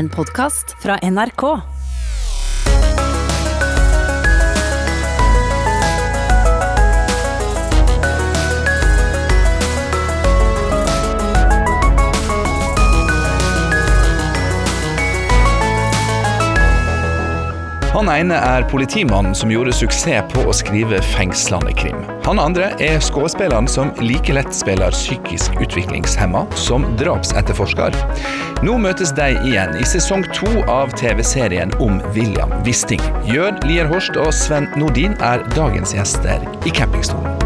En podkast fra NRK. Han ene er politimannen som gjorde suksess på å skrive fengslende krim. Han andre er skuespilleren som like lett spiller psykisk utviklingshemma som drapsetterforsker. Nå møtes de igjen i sesong to av TV-serien om William Wisting. Jørn Lier Horst og Sven Nordin er dagens gjester i campingstolen.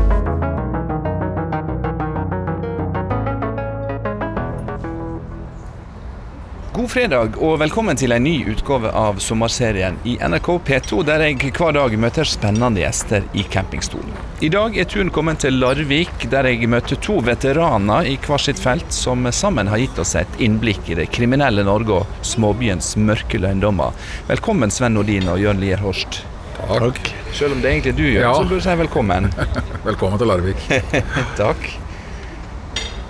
Fredag og velkommen til en ny utgave av sommerserien i NRK P2, der jeg hver dag møter spennende gjester i campingstolen. I dag er turen kommet til Larvik, der jeg møter to veteraner i hver sitt felt, som sammen har gitt oss et innblikk i det kriminelle Norge og småbyens mørke løgndommer. Velkommen Sven Nordin og Jørn Lier Horst. Takk. Selv om det egentlig er du, Jørn, Ja. så burde du si velkommen. Velkommen til Larvik. Takk.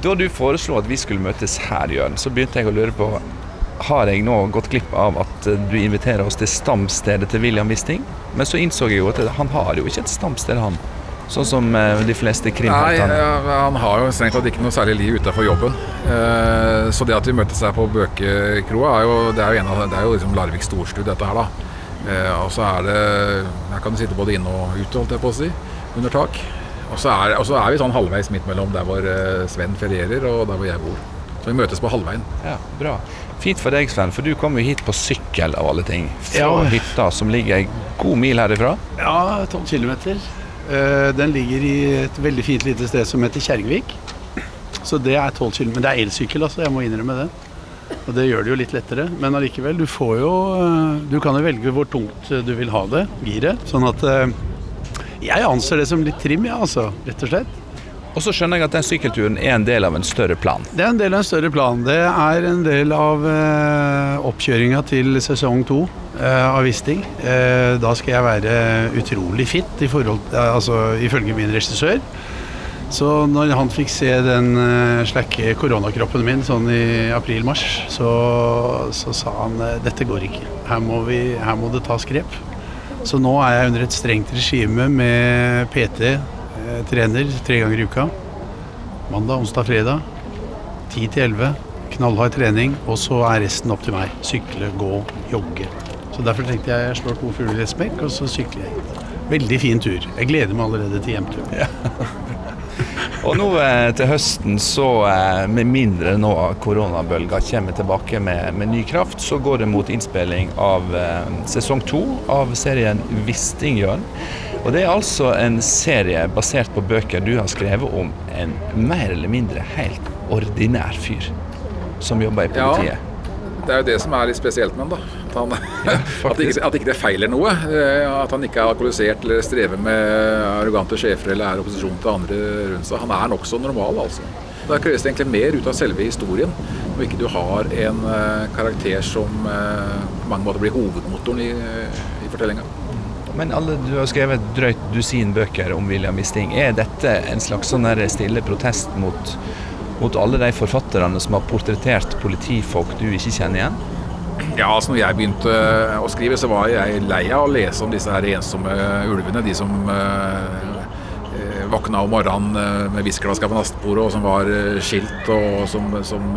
Da du foreslo at vi skulle møtes her, Jørn, så begynte jeg å lure på Har jeg nå gått glipp av at eh, du inviterer oss til stamstedet til William Wisting? Men så innså jeg jo at han har jo ikke et stamsted, han. Sånn som eh, de fleste Nei, krimheltene. ja, han har jo strengt tatt ikke noe særlig liv utenfor jobben. Eh, Så det at vi møttes her på Bøkekroa, er jo, det er jo, en av, det er jo liksom Larvik storstud, dette her, da. Og så er det Her kan du sitte både inne og ute, holdt jeg på å si, under tak. Og så er, og så er vi sånn halvveis midt mellom der hvor Sven ferierer og der hvor jeg bor. Så vi møtes på halvveien. Ja, bra. Fint for deg, Sven, for du kom jo hit på sykkel av alle ting. Fra Ja. hytta som ligger ei god mil herifra. Ja, 12 kilometer. Den ligger i et veldig fint lite sted som heter Kjergvik. Så det er 12 km. Men det er elsykkel, altså. Jeg må innrømme det. Og det gjør det jo litt lettere. Men allikevel, du får jo eh, Du kan jo velge hvor tungt eh, du vil ha det, giret. Sånn at eh, Jeg anser det som litt trim, ja, altså. Rett og slett. Og så skjønner jeg at den sykkelturen er en del av en større plan. Det er en del av en større plan. Det er en del av eh, oppkjøringa til sesong to eh, av Wisting. Eh, da skal jeg være utrolig fit, i forhold, eh, altså, ifølge min regissør. Så når han fikk se den eh, slakke koronakroppen min sånn i april-mars, så, så sa han eh, dette går ikke. Her må, vi, her må det tas grep. Så nå er jeg under et strengt regime med PT, eh, trener tre ganger i uka. Mandag, onsdag, fredag. 10 til 11. Knallhard trening. Og så er resten opp til meg. Sykle, gå, jogge. Så derfor tenkte jeg jeg slår to fugler i et smekk, og så sykler jeg. Veldig fin tur. Jeg gleder meg allerede til hjemtur. Og nå eh, til høsten, så eh, med mindre nå koronabølga kommer tilbake med, med ny kraft, så går det mot innspilling av eh, sesong to av serien Wisting-Jørn. Og det er altså en serie basert på bøker du har skrevet om en mer eller mindre helt ordinær fyr som jobber i Ja. Det er jo det som er litt spesielt med ham. At, han, at, ikke, at ikke det feiler noe. Eh, At han ikke er alkoholisert eller strever med arrogante sjefer eller er opposisjon til andre rundt seg. Han er nokså normal, altså. Da kreves det egentlig mer ut av selve historien, om ikke du har en eh, karakter som eh, på mange måter blir hovedmotoren i, i fortellinga. Men alle, du har skrevet et drøyt dusin bøker om William Wisting. Er dette en slags sånn stille protest mot, mot alle de forfatterne som har portrettert politifolk du ikke kjenner igjen? Ja, altså når jeg begynte eh, å skrive, så var jeg lei av å lese om disse her ensomme ulvene. De som eh, eh, våkna om morgenen eh, med whiskyglass på nattbordet, og som var skilt, og som, som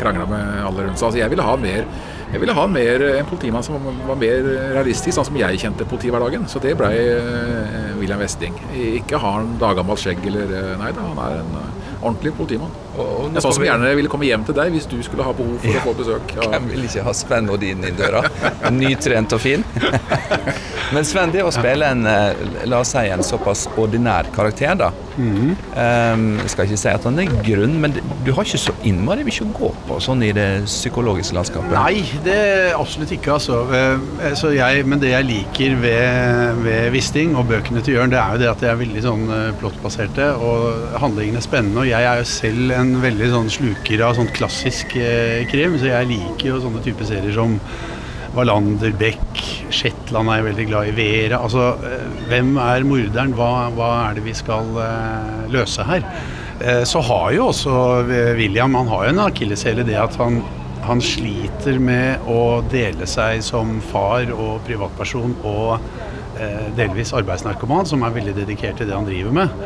krangla med alle rundt seg. Altså, jeg ville ha mer jeg ville ha mer, en politimann som var, mer realistisk, sånn som jeg kjente politihverdagen. Så det blei William Westing. Ikke har han daggammelt skjegg eller Nei da, han er en ordentlig politimann. Og, og er sånn som gjerne ville komme hjem til deg hvis du skulle ha behov for Ja. å få besøk. Ja. Hvem vil ikke ha Sven Odin inn døra? Nytrent og fin. Men Sven, det å spille en eh, la oss si en såpass ordinær karakter, da Ehm, Jeg skal ikke si at han er grunn, men du har ikke så innmari mye å gå på sånn i det psykologiske landskapet. Nei, det er absolutt ikke, altså. Eh, Så jeg, men det jeg liker ved, ved Wisting og bøkene til Jørn, det er jo det at de er veldig sånn eh, plottbaserte, og handlingene er spennende. Og jeg er jo selv en veldig sånn sluker av sånn klassisk eh, krim, så jeg liker jo sånne type serier som Wallander, Beck, Shetland er jeg veldig glad i, Vera. Altså, eh, hvem er morderen? Hva, hva er det vi skal eh, løse her? Eh, så har jo også eh, William han har jo en akilleshæl i det at han han sliter med å dele seg som far og privatperson og delvis arbeidsnarkoman, som er veldig dedikert til det han driver med.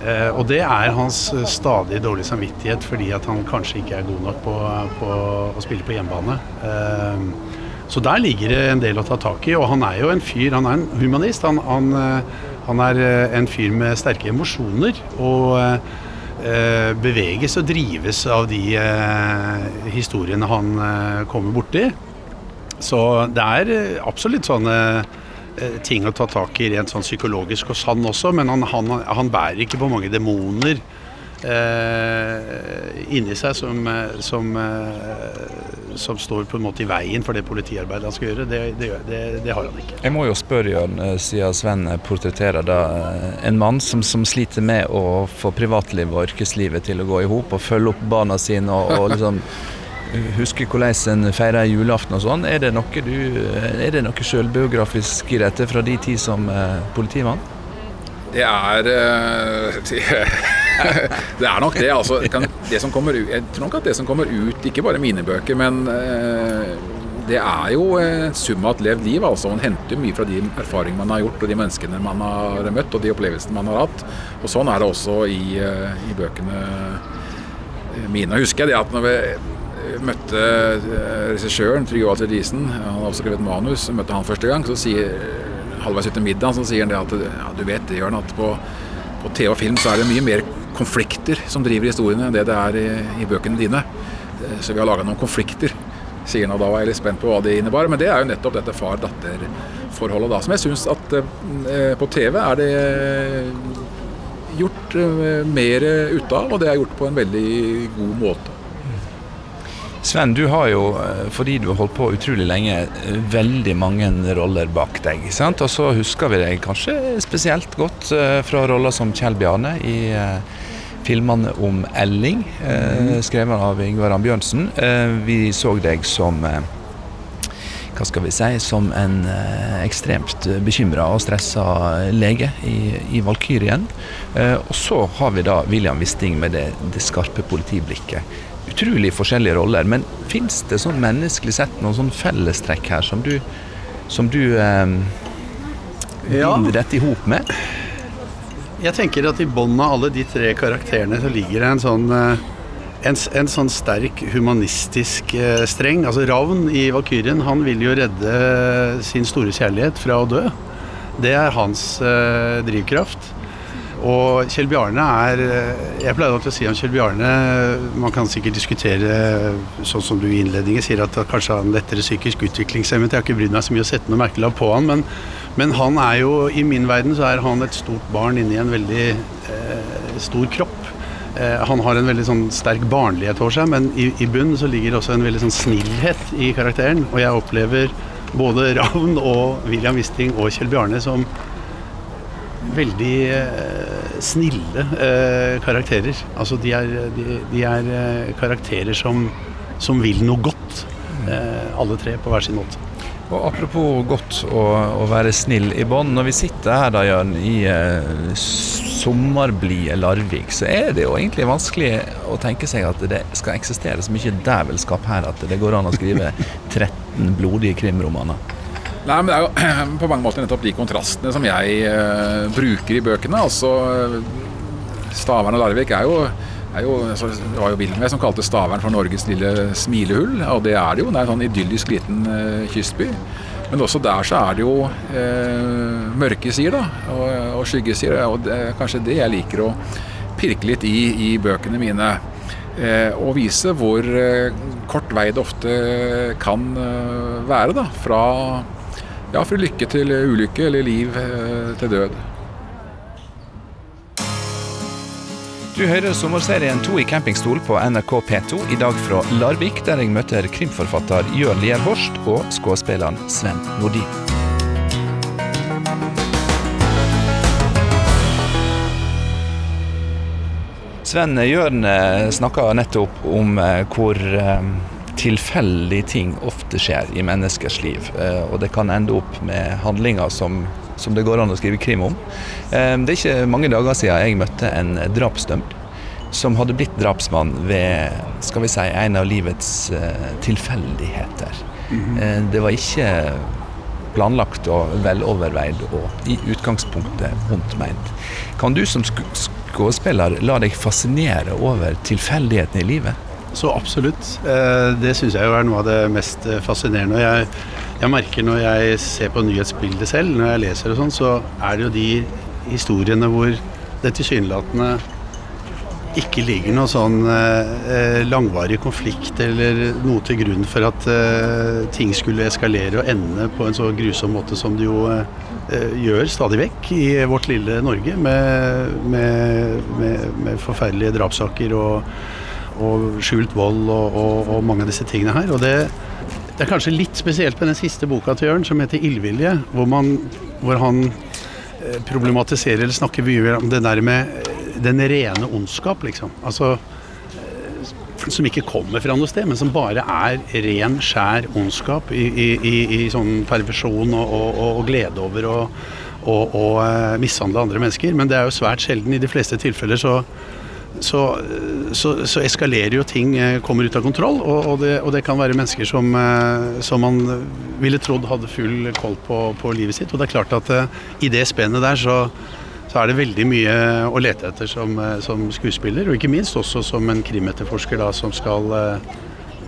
Eh, og det er hans stadig dårlige samvittighet fordi at han kanskje ikke er god nok på, på å spille på hjemmebane. Eh, så der ligger det en del å ta tak i. Og han er jo en fyr, han er en humanist. Han, han, eh, han er eh, en fyr med sterke emosjoner. Og eh, beveges og drives av de eh, historiene han eh, kommer borti. Så det er eh, absolutt sånne ting å ta tak i rent sånn psykologisk hos han også, men han, han, han bærer ikke på mange demoner eh, inni seg som, som, eh, som, står på en måte i veien for det politiarbeidet han skal gjøre. Det, det, det, det har han ikke. Jeg må jo spørre, Jørn, eh, siden Sven portretterer da eh, en mann som, som, sliter med å få privatlivet og yrkeslivet til å gå i hop, og følge opp barna sine og, og liksom huske hvordan en feirer julaften og sånn. Er det noe, du, er det noe selvbiografisk i dette fra de tid som eh, politimann? Det er det er nok det. Altså, det som kommer ut, jeg tror nok at det som kommer ut, ikke bare mine bøker, men eh, det er jo sum av et levd liv. altså Man henter mye fra de erfaringene man har gjort, og de menneskene man har møtt, og de opplevelsene man har hatt. Og Sånn er det også i, eh, i bøkene mine. Husker jeg det at når vi møtte eh, regissøren Trygve Walter Diesen, han har også skrevet manus, møtte han første gang, så sier halvveis etter middag så sier han det at ja, du vet det, Jørn, at på, på TV og film så er det mye mer konflikter som driver historiene enn det det er i, i bøkene dine. Eh, så vi har laga noen konflikter, sier han. Og da var jeg litt spent på hva det innebar. Men det er jo nettopp dette far-datter-forholdet da, som jeg syns at eh, på TV er det gjort eh, mer ut av, og det er gjort på en veldig god måte. Sven, du har jo, eh, fordi du har holdt på utrolig lenge, eh, veldig mange roller bak deg. sant? Og så husker vi deg kanskje spesielt godt eh, fra roller som Kjell Bjarne i filmene om Elling, mm. skrevet av Ingvar Ambjørnsen. Vi så deg som hva skal vi si, som en ekstremt bekymra og stressa lege i, i Valkyrien. og så har vi da William Wisting med det, det skarpe politiblikket utrolig forskjellige roller. Men fins det sånn menneskelig sett noen sånn fellestrekk her som du, som du eh, binder dette i hop med? Jeg tenker at i bunnen av alle de tre karakterene så ligger det en sånn eh, en, en, sånn sterk humanistisk eh, streng. Altså Ravn i Valkyrien, han vil jo redde sin store kjærlighet fra å dø. Det er hans eh, drivkraft. Og Kjell Bjarne er eh, Jeg pleier alltid å si om Kjell Bjarne Man kan sikkert diskutere, sånn som du i innledningen sier, at kanskje han lettere psykisk utviklingshemmet. Jeg har ikke brydd meg så mye å sette noe merkelapp på han, men, men, han er jo I min verden så er han et stort barn inni en veldig eh, stor kropp. Eh, han har en veldig sånn sterk barnlighet over seg, men i, i bunnen så ligger også en veldig sånn snillhet i karakteren. Og jeg opplever både Ravn og William Wisting og Kjell Bjarne som veldig eh, snille eh, karakterer. Altså de er, de, de er eh, karakterer som, som, vil noe godt, eh, alle tre på hver sin måte. Og Apropos godt å, å være snill i bånd. Når vi sitter her da, Jørn, i eh, sommerblide Larvik, så er det jo egentlig vanskelig å tenke seg at det skal eksistere så mye dævelskap her at det går an å skrive 13 blodige krimromaner. Nei, men Det er jo på mange måter nettopp de kontrastene som jeg uh, bruker i bøkene. altså Stavern og Larvik er jo, er jo altså, Det var jo Wilmer som kalte Stavern for Norges lille smilehull. Og det er det jo. Det er en sånn idyllisk liten uh, kystby. Men også der så er det jo uh, mørke sider da, og, og skyggesider. Og det er kanskje det jeg liker å pirke litt i i bøkene mine. og vise hvor kort vei det ofte kan være da, fra ja, fra lykke til ulykke eller liv eh, til død. Du hører sommerserien To i campingstol på NRK P2, i dag fra Larvik, der jeg møter krimforfatter Jørn Lier Horst og skuespilleren Sven Nordin. Sven Jørn eh, snakka nettopp om eh, hvor tilfeldige ting ofte skjer i menneskers liv. Eh, og det kan ende opp med handlinger som, som det går an å skrive krim om. Eh, det er ikke mange dager siden jeg møtte en drapsdømt som hadde blitt drapsmann ved skal vi si, en av livets uh, tilfeldigheter. -hmm. det var ikke planlagt og veloverveid og i utgangspunktet vondt meint. Kan du som skuespiller la deg fascinere over tilfeldighetene i livet? Så absolutt. Eh, det syns jeg jo er noe av det mest fascinerende. Jeg, jeg merker når jeg ser på nyhetsbildet selv, når jeg leser og sånn, så er det jo de historiene hvor det tilsynelatende ikke ligger noe sånn eh, langvarig konflikt eller noe til grunn for at eh, ting skulle eskalere og ende på en så grusom måte som det jo eh, gjør stadig vekk i vårt lille Norge, med, med, med, med forferdelige drapssaker og, og skjult vold og, og, og, mange av disse tingene her. Og det, det, er kanskje litt spesielt med den siste boka til Jørn, som heter 'Ildvilje', hvor, hvor han eh, problematiserer eller snakker mye om det der med den rene ondskap, liksom. Altså eh, som ikke kommer fra noe sted, men som bare er ren, skjær ondskap i, i, i, i sånn perversjon og, og, og, glede over å og, mishandle andre mennesker. Men det er jo svært sjelden. I de fleste tilfeller så, så, så, så eskalerer jo ting, uh, kommer ut av kontroll. Og, det, og det, kan være mennesker som, uh, som, man ville trodd hadde full koll på, på, livet sitt. Og det er klart at i det spennet der så så er det veldig mye å lete etter som, eh, som skuespiller, og ikke minst også som en krimetterforsker da, som skal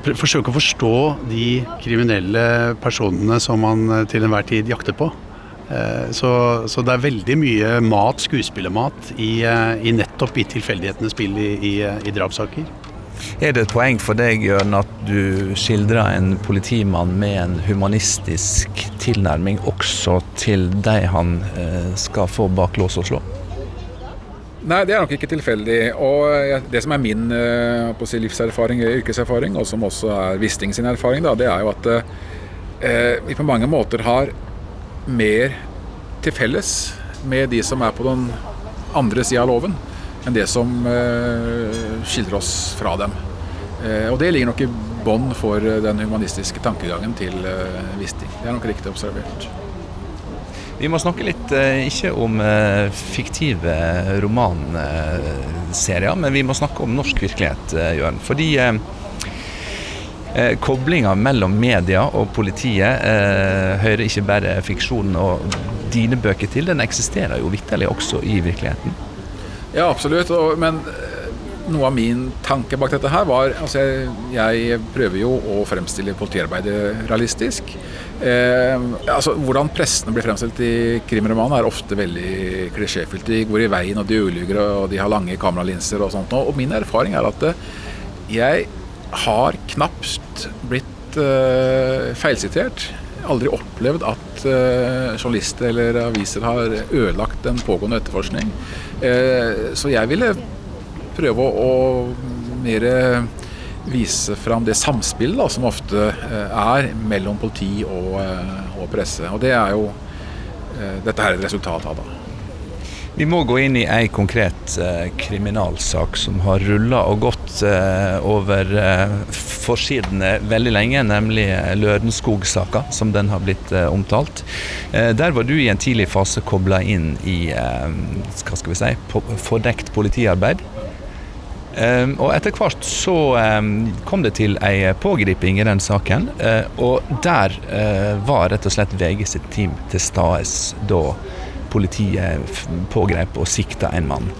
forsøke å forstå de kriminelle personene som man til enhver tid jakter på. Uh, så, så, det er veldig mye mat, skuespillermat, i, i nettopp i tilfeldighetenes spill i, i, i drapssaker. Er det et poeng for deg Jørn, at du skildrer en politimann med en humanistisk tilnærming også til de han eh, skal få bak lås og slå? Nei, det er nok ikke tilfeldig. Og det som er min eh, si, livserfaring eller yrkeserfaring, og som også er Wisting sin erfaring, da, det er jo at eh, vi på mange måter har mer til felles med de som er på den andre sida av loven enn det som eh, skiller oss fra dem. Eh, og det ligger nok i bånd for den humanistiske tankegangen til eh, Wisting. Det er nok riktig observert. Vi må snakke litt ikke om fiktive romanserier, men vi må snakke om norsk virkelighet, Jørn. Fordi Eh, Koblinga mellom media og politiet eh, hører ikke bare fiksjonen og dine bøker til, den eksisterer jo vitterlig også i virkeligheten. Ja, absolutt. Og, men eh, noe av min tanke bak dette her var altså jeg, jeg prøver jo å fremstille politiarbeidet realistisk. Eh, altså Hvordan pressene blir fremstilt i krimromanen er ofte veldig klisjéfylt. De går i veien, og de ulyver, og de har lange kameralinser og sånt. Og min erfaring er at eh, jeg har knapt blitt uh, feilsitert. Aldri opplevd at uh, journalister eller aviser har ødelagt en pågående etterforskning. Uh, så jeg ville prøve å, å mer vise fram det samspillet som ofte er mellom politi og, og, presse. Og det er jo dette her er et resultat av. da. Vi må gå inn i ei konkret eh, kriminalsak som har rulla og gått eh, over eh, forsidene veldig lenge, nemlig Lørenskog-saka, som den har blitt omtalt. der var du i en tidlig fase kobla inn i hva skal vi si, fordekt politiarbeid. Og etter hvert så kom det til ei pågriping i den saken. Og der var rett og slett VG sitt team til stades da politiet pågrep og sikta en mann.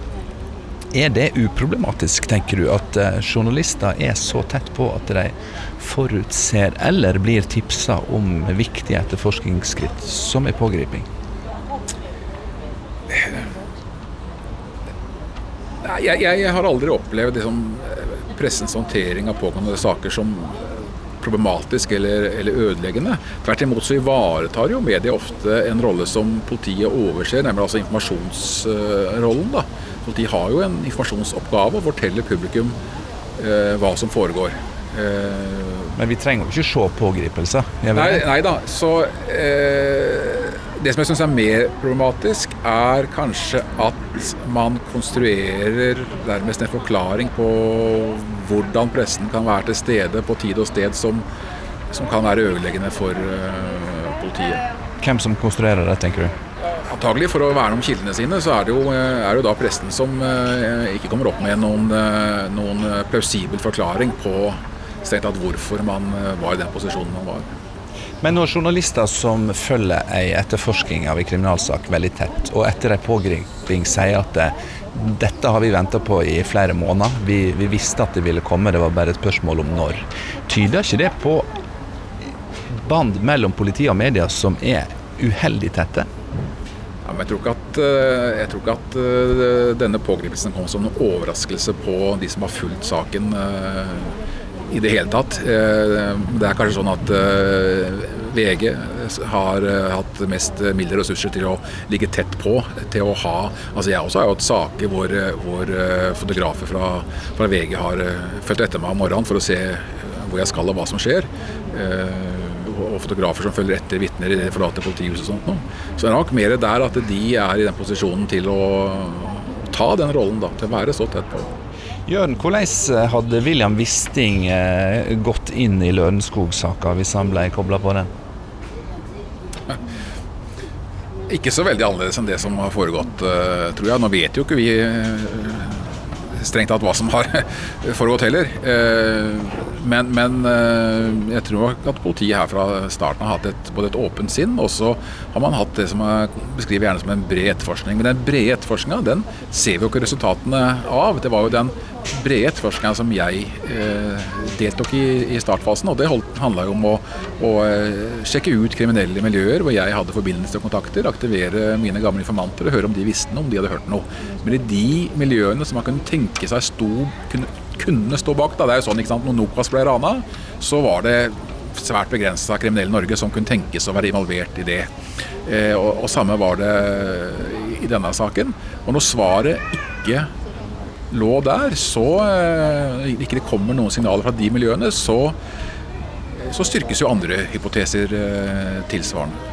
Er det uproblematisk, tenker du, at eh, journalister er så tett på at de forutser eller blir tipsa om viktige etterforskningsskritt, som er pågriping? Jeg, jeg, jeg har aldri opplevd liksom, pressens håndtering av pågående saker som problematisk eller, eller, ødeleggende. Tvert imot så ivaretar jo media ofte en rolle som politiet overser, nemlig altså informasjonsrollen. da. Politiet har jo en informasjonsoppgave å fortelle publikum eh, hva som foregår. Eh, Men vi trenger jo ikke se pågripelse? Nei, nei, da. Så eh, det som jeg syns er mer problematisk, er kanskje at man konstruerer nærmest en forklaring på hvordan pressen kan være til stede på tid og sted som, som kan være ødeleggende for uh, politiet. Hvem som konstruerer det, tenker du? antagelig for å verne om kildene sine, så er det jo, er det jo da presten som ikke kommer opp med noen, noen plausibel forklaring på strengt tatt hvorfor man var i den posisjonen man var. Men når journalister som følger ei etterforsking av en kriminalsak veldig tett, og etter en pågriping sier at det, dette har vi venta på i flere måneder, vi, vi, visste at det ville komme, det var bare et spørsmål om når. Tyder ikke det på bånd mellom politi og media som er uheldig tette? Ja, men jeg tror at, jeg tror ikke at eh, denne pågripelsen kom som en overraskelse på de som har fulgt saken eh, i det hele tatt. Det er kanskje sånn at VG har hatt mest milde ressurser til å ligge tett på. Til å ha Altså jeg også har jo hatt saker hvor, hvor fotografer fra, fra, VG har fulgt etter meg om morgenen for å se hvor jeg skal og hva som skjer og fotografer som følger etter vitner i det forlater politihuset og sånt noe. Så det er nok mer der at de er i den posisjonen til å ta den rollen, da. Til å være så tett på. Jørn, hvordan hadde William Wisting eh, gått inn i Lørenskog-saka hvis han ble kobla på den? Ikke så veldig annerledes enn det som har foregått, eh, tror jeg. Nå vet jo ikke vi eh, strengt tatt hva som har foregått heller. Eh, men, men, eh, jeg tror at politiet her fra starten har hatt et, både et åpent sinn, og så har man hatt det som jeg beskriver gjerne som en bred etterforskning. Men den brede etterforskninga den ser vi jo ikke resultatene av. Det var jo den brede etterforskninga som jeg eh, deltok i i startfasen. Og det handla jo om å, å, sjekke ut kriminelle miljøer hvor jeg hadde forbindelser og kontakter, aktivere mine gamle informanter og høre om de visste noe, om de hadde hørt noe. Men i de miljøene som man kunne tenke seg sto, kunne, kunne, stå bak. Da. Det er jo sånn, ikke sant, Når Nokas ble rana, så var det svært begrensa kriminelle Norge som kunne tenkes å være involvert i det. Eh, og, og, samme var det i denne saken. Og når svaret ikke lå der, så eh, ikke det kommer noen signaler fra de miljøene, så, så styrkes jo andre hypoteser eh, tilsvarende.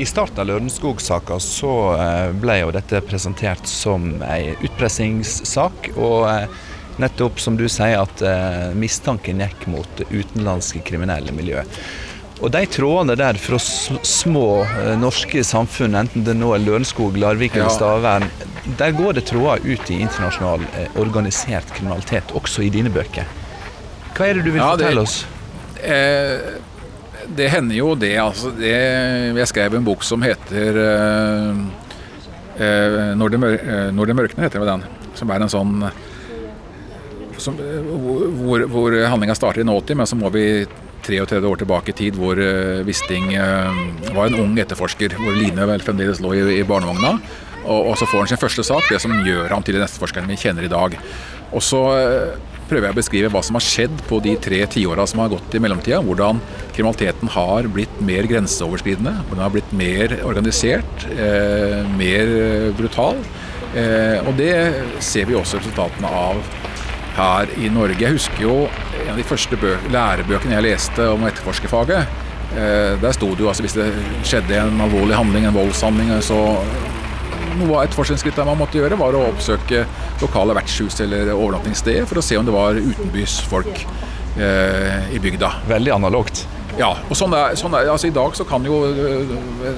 I starten av Lørenskog-saka så eh, ble jo dette presentert som ei utpressingssak. Og eh, nettopp som du sier at eh, mistanken gikk mot utenlandske kriminelle miljø. Og de trådene der fra små norske samfunn, enten det nå er Lørenskog, Larvik eller Stavern, der går det tråder ut i internasjonal organisert kriminalitet, også i dine bøker. Hva er det du vil ja, fortelle oss? Eh, det hender jo det, altså. Det, jeg skrev en bok som heter eh, uh, når, det uh, når, det mørkner, heter den. Som er en sånn som, hvor, hvor handlinga starter i nåtid, men så må vi 33 år tilbake i tid, hvor Wisting var en ung etterforsker. Hvor Line vel fremdeles lå i, i barnevogna. Og, og, så får han sin første sak, det som gjør ham til den etterforskeren vi kjenner i dag. Og så prøver jeg å beskrive hva som har skjedd på de tre tiåra som har gått i mellomtida. Hvordan kriminaliteten har blitt mer grenseoverskridende, hvordan den har blitt mer organisert, eh, mer brutal. Eh, og det ser vi også resultatene av her i Norge. Jeg husker jo en av de første lærebøkene jeg leste om etterforskerfaget. Eh, der sto det jo altså hvis det skjedde en alvorlig handling, en voldshandling, så noe av etterforskningsskrittet man måtte gjøre, var å oppsøke lokale vertshus eller overnattingssted for å se om det var utenbys folk eh, i bygda. Veldig analogt. Ja. og sånn er, sånn er, altså I dag så kan jo eh,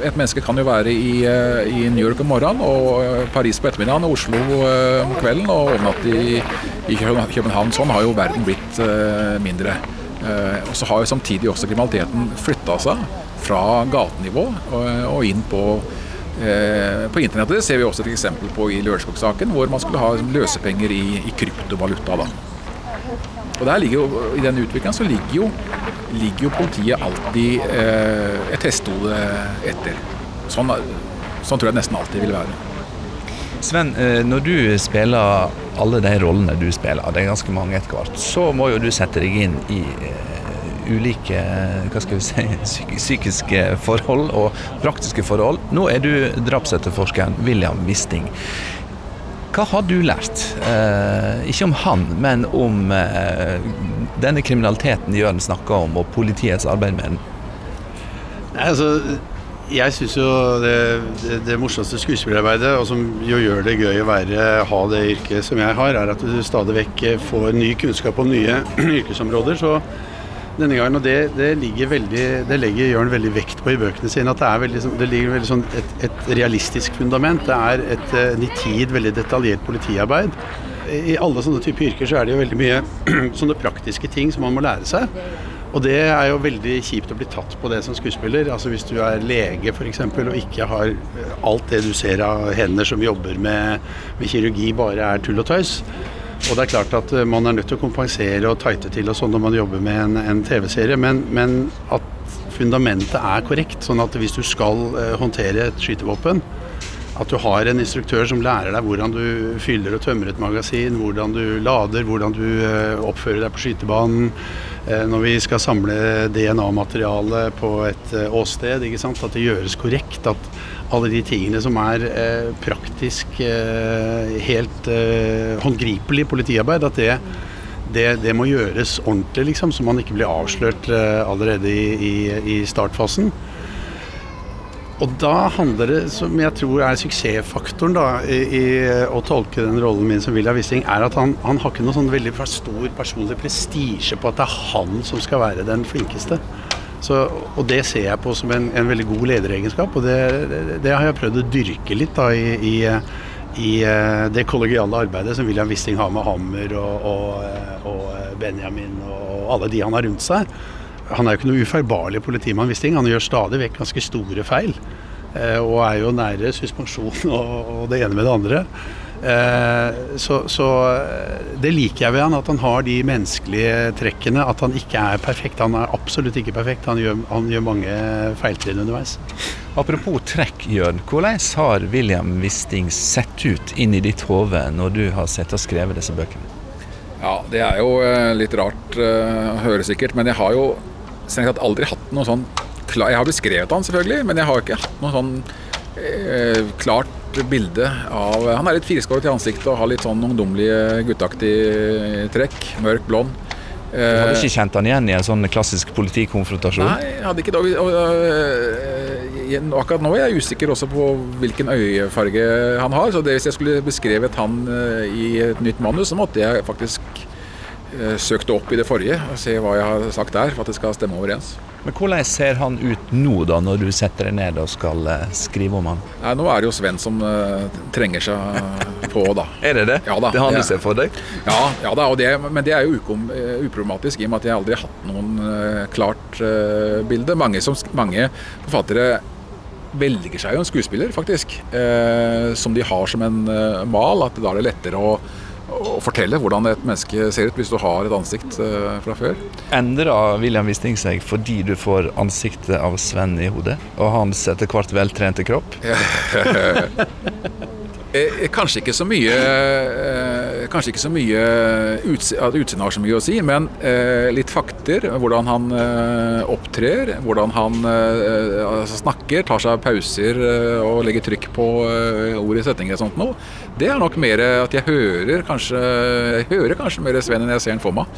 et menneske kan jo være i, eh, i New York om morgenen og eh, Paris på ettermiddagen og Oslo om kvelden og overnatte i, i, København. Sånn har jo verden blitt mindre. Og så har jo samtidig også kriminaliteten flytta seg fra gatenivå og, inn på på internettet ser vi også et eksempel på i Lørenskog-saken, hvor man skulle ha løsepenger i, i kryptovaluta. Da. Og der ligger jo, I den utviklingen så ligger jo, ligger jo politiet alltid eh, et hestehode etter. Sånn, sånn, tror jeg nesten alltid vil være. Sven, eh, når du spiller alle de rollene du spiller, det er ganske mange etter hvert, så må jo du sette deg inn i eh, ulike hva skal vi si, psykiske forhold og praktiske forhold. Nå er du drapsetterforskeren William Wisting. Hva har du lært? Eh, ikke om han, men om eh, denne kriminaliteten Jørn snakker om, og politiets arbeid med den. Nei, altså, jeg syns jo det, det, det, morsomste skuespillerarbeidet, og som jo gjør det gøy å være, ha det yrket som jeg har, er at du stadig vekk får ny kunnskap om nye yrkesområder. Så denne gangen. Og det, det, veldig, det legger Jørn veldig vekt på i bøkene sine. At det, veldig, det ligger veldig sånn et, et, realistisk fundament. Det er et uh, nitid, veldig detaljert politiarbeid. I alle sånne typer yrker så er det jo veldig mye sånne praktiske ting som man må lære seg. Og det er jo veldig kjipt å bli tatt på det som skuespiller. Altså Hvis du er lege f.eks. og ikke har eh, alt det du ser av hender som jobber med, med, kirurgi, bare er tull og tøys. Og det er klart at eh, man er nødt til å kompensere og tighte til og sånn når man jobber med en, en TV-serie, men, men, at fundamentet er korrekt. Sånn at hvis du skal uh, håndtere et skytevåpen, at du har en instruktør som lærer deg hvordan du fyller og tømmer et magasin, hvordan du lader, hvordan du uh, oppfører deg på skytebanen Eh, når vi skal samle DNA-materiale på et eh, åsted, at det gjøres korrekt. At alle de tingene som er eh, praktisk helt håndgripelig politiarbeid, at det, det, det, må gjøres ordentlig, liksom, så man ikke blir avslørt allerede i, i, i startfasen. Og da handler det, som jeg tror er suksessfaktoren da, i, i å tolke den rollen min som William Wisting, er at han, han har ikke noe sånn veldig stor personlig prestisje på at det er han som skal være den flinkeste. Så, og det ser jeg på som en, en veldig god lederegenskap, og det, det, har jeg prøvd å dyrke litt da, i, i, i eh, det kollegiale arbeidet som William Wisting har med Hammer og, og, eh, og Benjamin og alle de han har rundt seg. Han er jo ikke noe ufeilbarlig politimann, Wisting. Han gjør stadig vekk ganske store feil. Eh, og er jo nære suspensjon og, det ene med det andre. Eh, så, så, eh, det liker jeg ved han, at han har de menneskelige trekkene. At han ikke er perfekt. Han er absolutt ikke perfekt. Han gjør, han gjør mange feiltrinn underveis. Apropos trekk, Jørn. Hvordan har William Wisting sett ut inn i ditt hode når du har sett og skrevet disse bøkene? Ja, Det er jo litt rart å høre sikkert, men jeg har jo strengt tatt aldri hatt noe sånn Jeg har beskrevet han selvfølgelig, men jeg har ikke hatt noe sånn eh, klart bilde av Han er litt firskåret i ansiktet og har litt sånn ungdommelige, gutteaktige trekk. Mørk, blond. Du hadde ikke kjent han igjen i en sånn klassisk politikonfrontasjon? Nei, jeg hadde ikke det. Og, akkurat nå er jeg usikker også på hvilken øyefarge han har. Så det, hvis jeg skulle beskrevet han eh, i et nytt manus, så måtte jeg faktisk Eh, søkte opp i det forrige og se hva jeg har sagt der, for at det skal stemme overens. Men Hvordan ser han ut nå, da, når du setter deg ned og skal uh, skrive om han? Nei, Nå er det jo Sven som uh, trenger seg på, da. er det det? Ja, da, det er han du ser for deg? Ja, ja da, det, men det er jo ukom, uh, uproblematisk i og med at jeg aldri har hatt noen klart bilde. Mange, som, mange forfattere velger seg jo en skuespiller, faktisk, som de har som en mal. At da er det lettere å å fortelle hvordan et menneske ser ut hvis du har et ansikt uh, fra før. Endrer William Wisting seg fordi du får ansiktet av Sven i hodet, og hans etter hvert veltrente kropp? Eh, kanskje ikke så mye eh, Kanskje ikke så mye at utseendet har så mye å si, men eh, litt fakter. Hvordan han opptrer, hvordan han altså snakker, tar seg pauser og legger trykk på ord i setninger og sånt noe. Det er nok mer at jeg hører kanskje, jeg hører kanskje mer Sven enn jeg ser han for meg.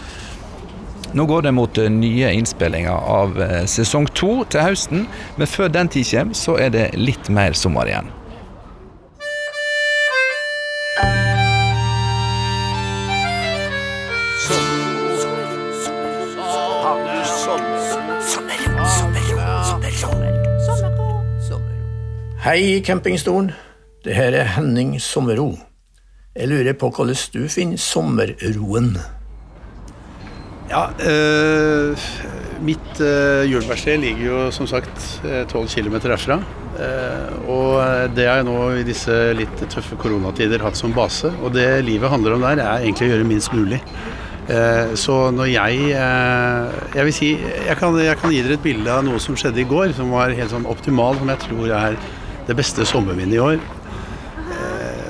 Nå går det mot nye innspillinger av sesong to til høsten, men før den tid kommer, så er det litt mer sommer igjen. Hei, campingstolen. Det her er Henning Sommerro. Jeg lurer på hvordan du finner sommerroen? Ja, øh, mitt øh, juleverksted ligger jo som sagt tolv km herfra. Uh, og det har jeg nå i disse litt tøffe koronatider hatt som base. Og det livet handler om der, er egentlig å gjøre minst mulig. Så når jeg Jeg vil si jeg kan, jeg kan, gi dere et bilde av noe som skjedde i går, som var helt sånn optimal, som jeg tror er det beste sommerminnet i år. Eh,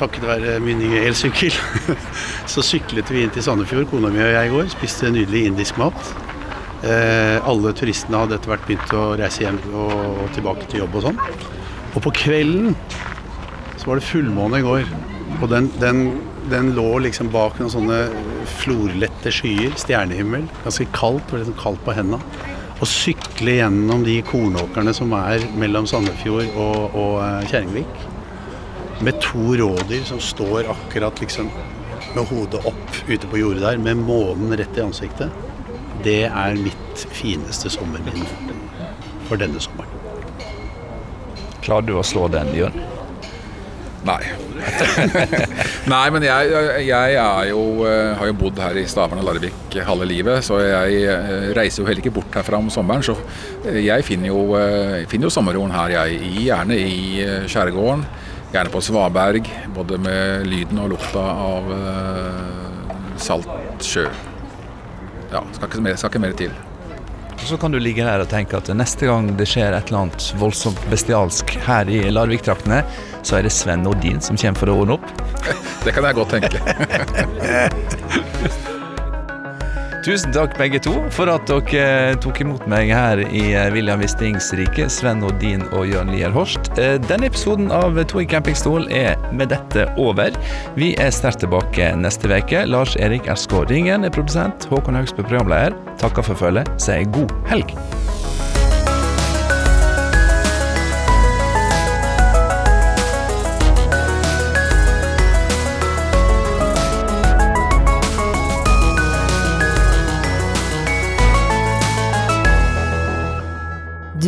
takket være min nye elsykkel. så syklet vi inn til Sandefjord, kona mi og jeg i går. Spiste nydelig indisk mat. Eh, alle turistene hadde etter hvert begynt å reise hjem og, tilbake til jobb og sånn. Og på kvelden så var det fullmåne i går. Og den, den, den, lå liksom bak noen sånne florlette skyer, stjernehimmel. Ganske kaldt, det var liksom kaldt på hendene å sykle gjennom de kornåkrene som er mellom Sandefjord og, og eh, Kjerringvik. Med to rådyr som står akkurat liksom med hodet opp ute på jordet der, med månen rett i ansiktet. det er mitt fineste sommerminne for denne sommeren. Klarer du å slå den, Jørn? Nei. Nei, men jeg, jeg jo, eh, har jo bodd her i Stavern og Larvik halve livet, så jeg eh, reiser jo heller ikke bort herfra om sommeren. Så eh, jeg finner jo, finner jo sommerroen her, jeg. Gjerne i skjærgården. Gjerne på svaberg, både med lyden og lukta av salt sjø. Ja, skal ikke mer, skal ikke mer til. Og Så kan du ligge der og tenke at neste gang det skjer et eller annet voldsomt bestialsk her i Larvik-traktene, så er det Sven Nordin som kommer for å ordne opp. Det kan jeg godt tenke. Tusen takk begge to for at dere tok imot meg her i eh, William Wistings rike, Sven Nordin og Jørn Lier Horst. Eh, denne episoden av To i campingstol er med dette over. Vi er sterkt tilbake neste uke. Lars Erik Erskåringen er produsent, Håkon Haugsbø programleder. Takker for følget, sier god helg.